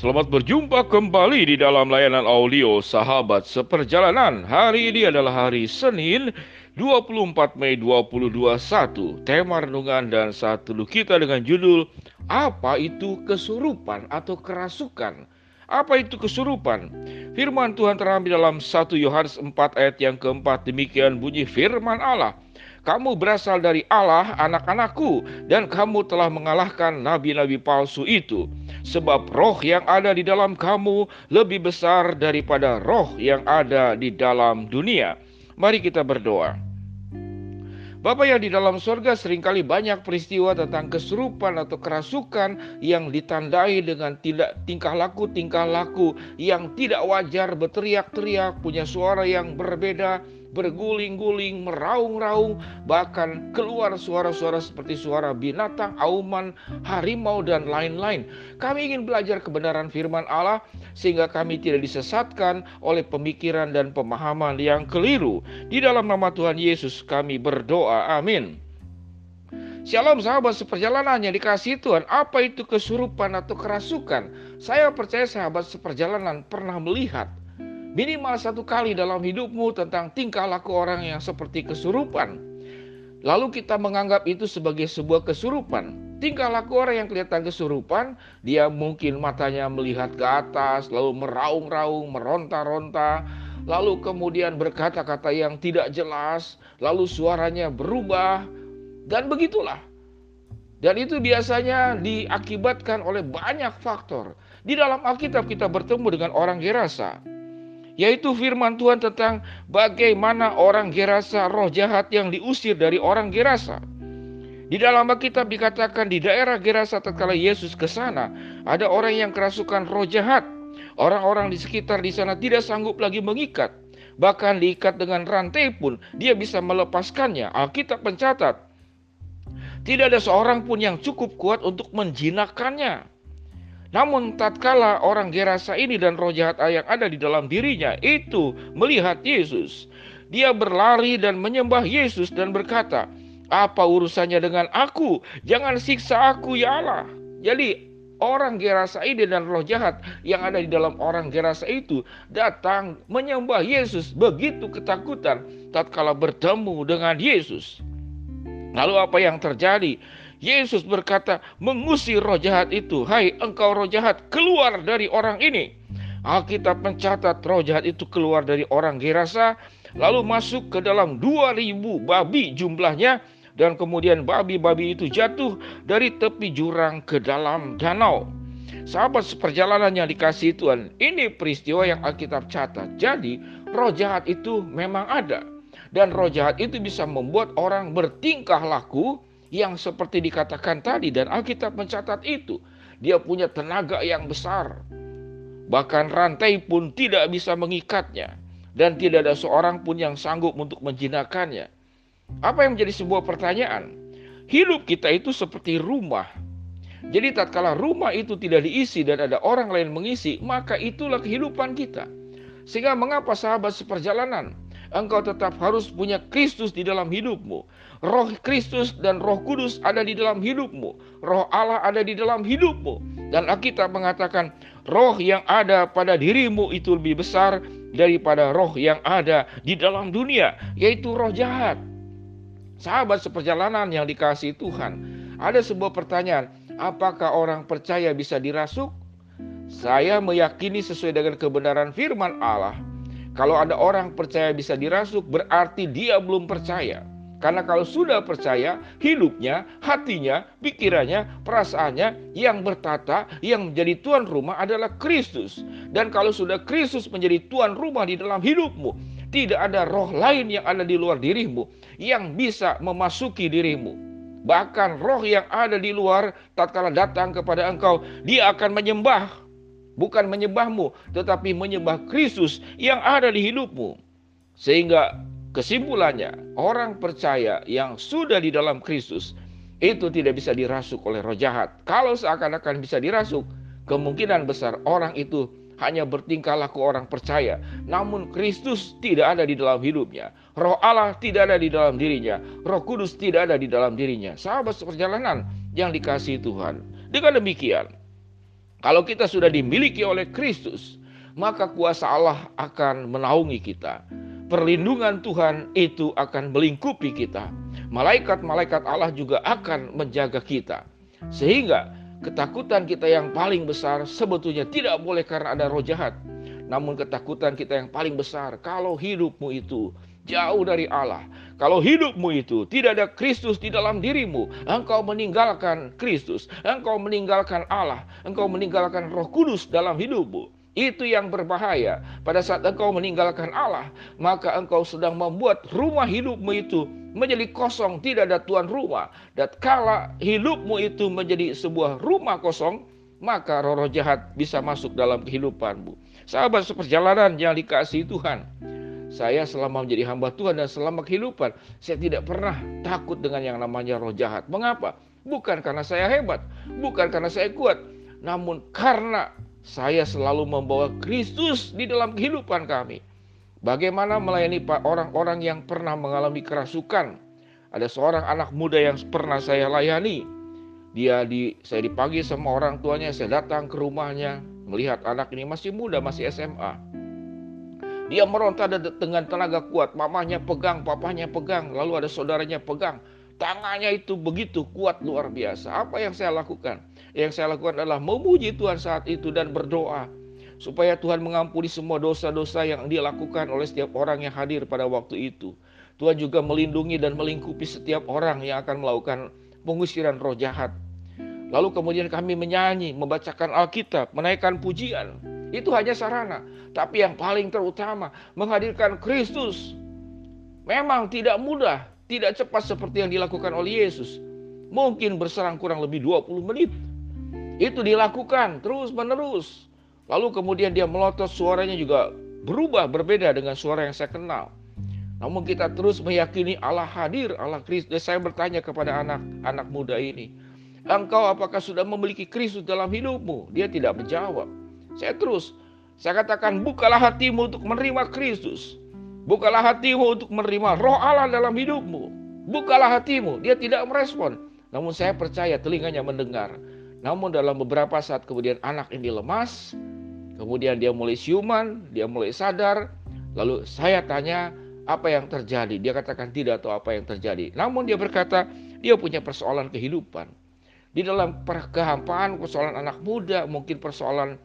Selamat berjumpa kembali di dalam layanan audio Sahabat Seperjalanan. Hari ini adalah hari Senin 24 Mei 2021. Tema renungan dan teduh kita dengan judul Apa itu kesurupan atau kerasukan? Apa itu kesurupan? Firman Tuhan terambil dalam 1 Yohanes 4 ayat yang keempat demikian bunyi firman Allah. Kamu berasal dari Allah, anak-anakku, dan kamu telah mengalahkan nabi-nabi palsu itu sebab roh yang ada di dalam kamu lebih besar daripada roh yang ada di dalam dunia. Mari kita berdoa. Bapak yang di dalam surga sering kali banyak peristiwa tentang kesurupan atau kerasukan yang ditandai dengan tidak tingkah laku tingkah laku yang tidak wajar berteriak-teriak punya suara yang berbeda berguling-guling, meraung-raung, bahkan keluar suara-suara seperti suara binatang, auman, harimau, dan lain-lain. Kami ingin belajar kebenaran firman Allah sehingga kami tidak disesatkan oleh pemikiran dan pemahaman yang keliru. Di dalam nama Tuhan Yesus kami berdoa. Amin. Shalom sahabat seperjalanan yang dikasih Tuhan Apa itu kesurupan atau kerasukan? Saya percaya sahabat seperjalanan pernah melihat Minimal satu kali dalam hidupmu tentang tingkah laku orang yang seperti kesurupan. Lalu kita menganggap itu sebagai sebuah kesurupan. Tingkah laku orang yang kelihatan kesurupan, dia mungkin matanya melihat ke atas, lalu meraung-raung, meronta-ronta, lalu kemudian berkata-kata yang tidak jelas, lalu suaranya berubah, dan begitulah. Dan itu biasanya diakibatkan oleh banyak faktor. Di dalam Alkitab kita bertemu dengan orang Gerasa yaitu firman Tuhan tentang bagaimana orang Gerasa roh jahat yang diusir dari orang Gerasa. Di dalam Alkitab dikatakan di daerah Gerasa tatkala Yesus ke sana, ada orang yang kerasukan roh jahat. Orang-orang di sekitar di sana tidak sanggup lagi mengikat. Bahkan diikat dengan rantai pun dia bisa melepaskannya. Alkitab mencatat, tidak ada seorang pun yang cukup kuat untuk menjinakkannya. Namun tatkala orang Gerasa ini dan roh jahat yang ada di dalam dirinya itu melihat Yesus, dia berlari dan menyembah Yesus dan berkata, "Apa urusannya dengan aku? Jangan siksa aku ya Allah." Jadi orang Gerasa ini dan roh jahat yang ada di dalam orang Gerasa itu datang menyembah Yesus begitu ketakutan tatkala bertemu dengan Yesus. Lalu apa yang terjadi? Yesus berkata, mengusir roh jahat itu. Hai engkau roh jahat, keluar dari orang ini. Alkitab mencatat roh jahat itu keluar dari orang Gerasa, lalu masuk ke dalam 2000 babi jumlahnya, dan kemudian babi-babi itu jatuh dari tepi jurang ke dalam danau. Sahabat seperjalanan yang dikasih Tuhan, ini peristiwa yang Alkitab catat. Jadi, roh jahat itu memang ada. Dan roh jahat itu bisa membuat orang bertingkah laku yang seperti dikatakan tadi dan Alkitab mencatat itu. Dia punya tenaga yang besar. Bahkan rantai pun tidak bisa mengikatnya dan tidak ada seorang pun yang sanggup untuk menjinakkannya. Apa yang menjadi sebuah pertanyaan? Hidup kita itu seperti rumah. Jadi tatkala rumah itu tidak diisi dan ada orang lain mengisi, maka itulah kehidupan kita. Sehingga mengapa sahabat seperjalanan engkau tetap harus punya Kristus di dalam hidupmu. Roh Kristus dan Roh Kudus ada di dalam hidupmu. Roh Allah ada di dalam hidupmu. Dan Alkitab mengatakan, roh yang ada pada dirimu itu lebih besar daripada roh yang ada di dalam dunia, yaitu roh jahat. Sahabat seperjalanan yang dikasih Tuhan, ada sebuah pertanyaan, apakah orang percaya bisa dirasuk? Saya meyakini sesuai dengan kebenaran firman Allah kalau ada orang percaya bisa dirasuk, berarti dia belum percaya. Karena kalau sudah percaya, hidupnya, hatinya, pikirannya, perasaannya yang bertata, yang menjadi tuan rumah adalah Kristus. Dan kalau sudah Kristus menjadi tuan rumah di dalam hidupmu, tidak ada roh lain yang ada di luar dirimu yang bisa memasuki dirimu. Bahkan roh yang ada di luar tatkala datang kepada engkau, dia akan menyembah bukan menyembahmu, tetapi menyembah Kristus yang ada di hidupmu. Sehingga kesimpulannya, orang percaya yang sudah di dalam Kristus itu tidak bisa dirasuk oleh roh jahat. Kalau seakan-akan bisa dirasuk, kemungkinan besar orang itu hanya bertingkah laku orang percaya, namun Kristus tidak ada di dalam hidupnya. Roh Allah tidak ada di dalam dirinya, Roh Kudus tidak ada di dalam dirinya. Sahabat seperjalanan yang dikasih Tuhan. Dengan demikian, Kalau kita sudah dimiliki oleh Kristus, maka kuasa Allah akan menaungi kita. Perlindungan Tuhan itu akan melingkupi kita. Malaikat-malaikat Allah juga akan menjaga kita. Sehingga ketakutan kita yang paling besar sebetulnya tidak boleh karena ada roh jahat. Namun ketakutan kita yang paling besar kalau hidupmu itu jauh dari Allah. Kalau hidupmu itu tidak ada Kristus di dalam dirimu, engkau meninggalkan Kristus, engkau meninggalkan Allah, engkau meninggalkan Roh Kudus dalam hidupmu. Itu yang berbahaya. Pada saat engkau meninggalkan Allah, maka engkau sedang membuat rumah hidupmu itu menjadi kosong, tidak ada tuan rumah. Dan kala hidupmu itu menjadi sebuah rumah kosong, maka roh-roh jahat bisa masuk dalam kehidupanmu. Sahabat seperjalanan yang dikasihi Tuhan, saya selama menjadi hamba Tuhan dan selama kehidupan, saya tidak pernah takut dengan yang namanya roh jahat. Mengapa? Bukan karena saya hebat, bukan karena saya kuat, namun karena saya selalu membawa Kristus di dalam kehidupan kami. Bagaimana melayani orang-orang yang pernah mengalami kerasukan? Ada seorang anak muda yang pernah saya layani. Dia di saya dipanggil sama orang tuanya, saya datang ke rumahnya, melihat anak ini masih muda, masih SMA dia meronta dengan tenaga kuat. Mamanya pegang, papanya pegang, lalu ada saudaranya pegang. Tangannya itu begitu kuat luar biasa. Apa yang saya lakukan? Yang saya lakukan adalah memuji Tuhan saat itu dan berdoa supaya Tuhan mengampuni semua dosa-dosa yang dia lakukan oleh setiap orang yang hadir pada waktu itu. Tuhan juga melindungi dan melingkupi setiap orang yang akan melakukan pengusiran roh jahat. Lalu kemudian kami menyanyi, membacakan Alkitab, menaikkan pujian. Itu hanya sarana. Tapi yang paling terutama menghadirkan Kristus. Memang tidak mudah, tidak cepat seperti yang dilakukan oleh Yesus. Mungkin berserang kurang lebih 20 menit. Itu dilakukan terus menerus. Lalu kemudian dia melotot suaranya juga berubah berbeda dengan suara yang saya kenal. Namun kita terus meyakini Allah hadir, Allah Kristus. Saya bertanya kepada anak-anak muda ini, engkau apakah sudah memiliki Kristus dalam hidupmu? Dia tidak menjawab. Saya terus, saya katakan bukalah hatimu untuk menerima Kristus. Bukalah hatimu untuk menerima roh Allah dalam hidupmu. Bukalah hatimu. Dia tidak merespon. Namun saya percaya telinganya mendengar. Namun dalam beberapa saat kemudian anak ini lemas. Kemudian dia mulai siuman, dia mulai sadar. Lalu saya tanya apa yang terjadi. Dia katakan tidak tahu apa yang terjadi. Namun dia berkata dia punya persoalan kehidupan. Di dalam kehampaan persoalan anak muda, mungkin persoalan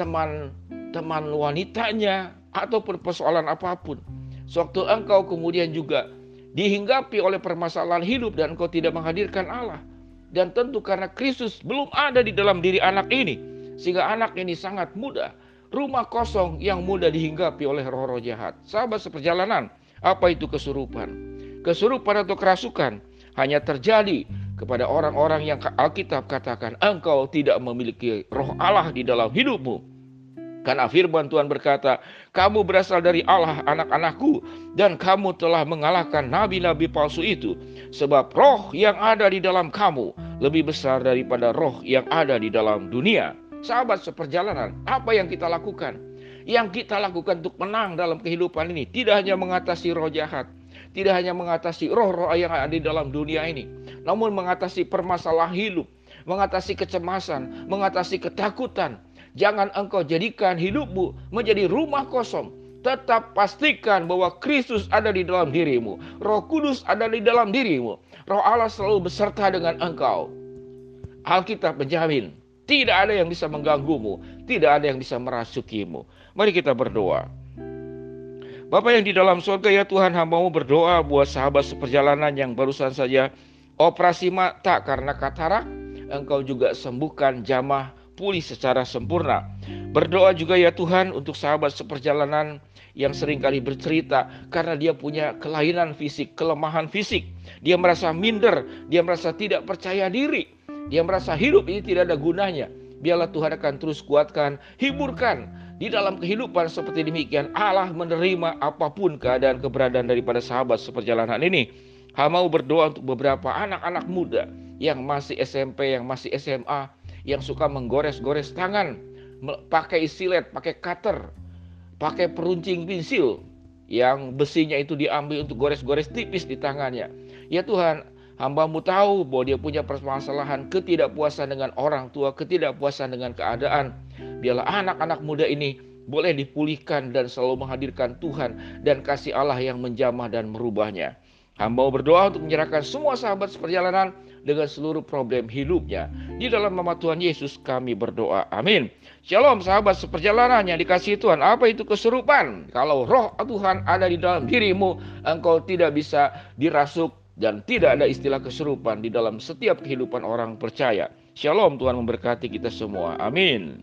teman-teman wanitanya ataupun persoalan apa pun. Sewaktu engkau kemudian juga dihinggapi oleh permasalahan hidup dan engkau tidak menghadirkan Allah. Dan tentu karena Kristus belum ada di dalam diri anak ini. Sehingga anak ini sangat mudah. Rumah kosong yang mudah dihinggapi oleh roh-roh jahat. Sahabat seperjalanan, apa itu kesurupan? Kesurupan atau kerasukan hanya terjadi kepada orang-orang yang Alkitab katakan engkau tidak memiliki roh Allah di dalam hidupmu. Karena firman Tuhan berkata, kamu berasal dari Allah anak-anakku dan kamu telah mengalahkan nabi-nabi palsu itu. Sebab roh yang ada di dalam kamu lebih besar daripada roh yang ada di dalam dunia. Sahabat seperjalanan, apa yang kita lakukan? Yang kita lakukan untuk menang dalam kehidupan ini tidak hanya mengatasi roh jahat, tidak hanya mengatasi roh-roh yang ada di dalam dunia ini, namun mengatasi permasalahan hidup, mengatasi kecemasan, mengatasi ketakutan. Jangan engkau jadikan hidupmu menjadi rumah kosong. Tetap pastikan bahwa Kristus ada di dalam dirimu. Roh Kudus ada di dalam dirimu. Roh Allah selalu beserta dengan engkau. Alkitab menjamin, tidak ada yang bisa mengganggumu, tidak ada yang bisa merasukimu. Mari kita berdoa. Bapak yang di dalam surga ya Tuhan hambamu berdoa buat sahabat seperjalanan yang barusan saja operasi mata karena katarak. Engkau juga sembuhkan jamah pulih secara sempurna. Berdoa juga ya Tuhan untuk sahabat seperjalanan yang sering kali bercerita karena dia punya kelainan fisik, kelemahan fisik. Dia merasa minder, dia merasa tidak percaya diri. Dia merasa hidup ini tidak ada gunanya. Biarlah Tuhan akan terus kuatkan, hiburkan, di dalam kehidupan seperti demikian, Allah menerima apa pun keadaan keberadaan daripada sahabat seperjalanan ini. Hamau berdoa untuk beberapa anak-anak muda yang masih SMP, yang masih SMA, yang suka menggores-gores tangan, pakai silet, pakai cutter, pakai peruncing pensil, yang besinya itu diambil untuk gores-gores tipis di tangannya. Ya Tuhan, Hambamu tahu bahwa dia punya permasalahan ketidakpuasan dengan orang tua, ketidakpuasan dengan keadaan. Biarlah anak-anak muda ini boleh dipulihkan dan selalu menghadirkan Tuhan dan kasih Allah yang menjamah dan merubahnya. Hamba berdoa untuk menyerahkan semua sahabat seperjalanan dengan seluruh problem hidupnya. Di dalam nama Tuhan Yesus kami berdoa. Amin. Shalom sahabat seperjalanan yang dikasih Tuhan. Apa itu keserupan? Kalau roh Tuhan ada di dalam dirimu, engkau tidak bisa dirasuk dan tidak ada istilah keserupan di dalam setiap kehidupan orang percaya. Shalom Tuhan memberkati kita semua. Amin.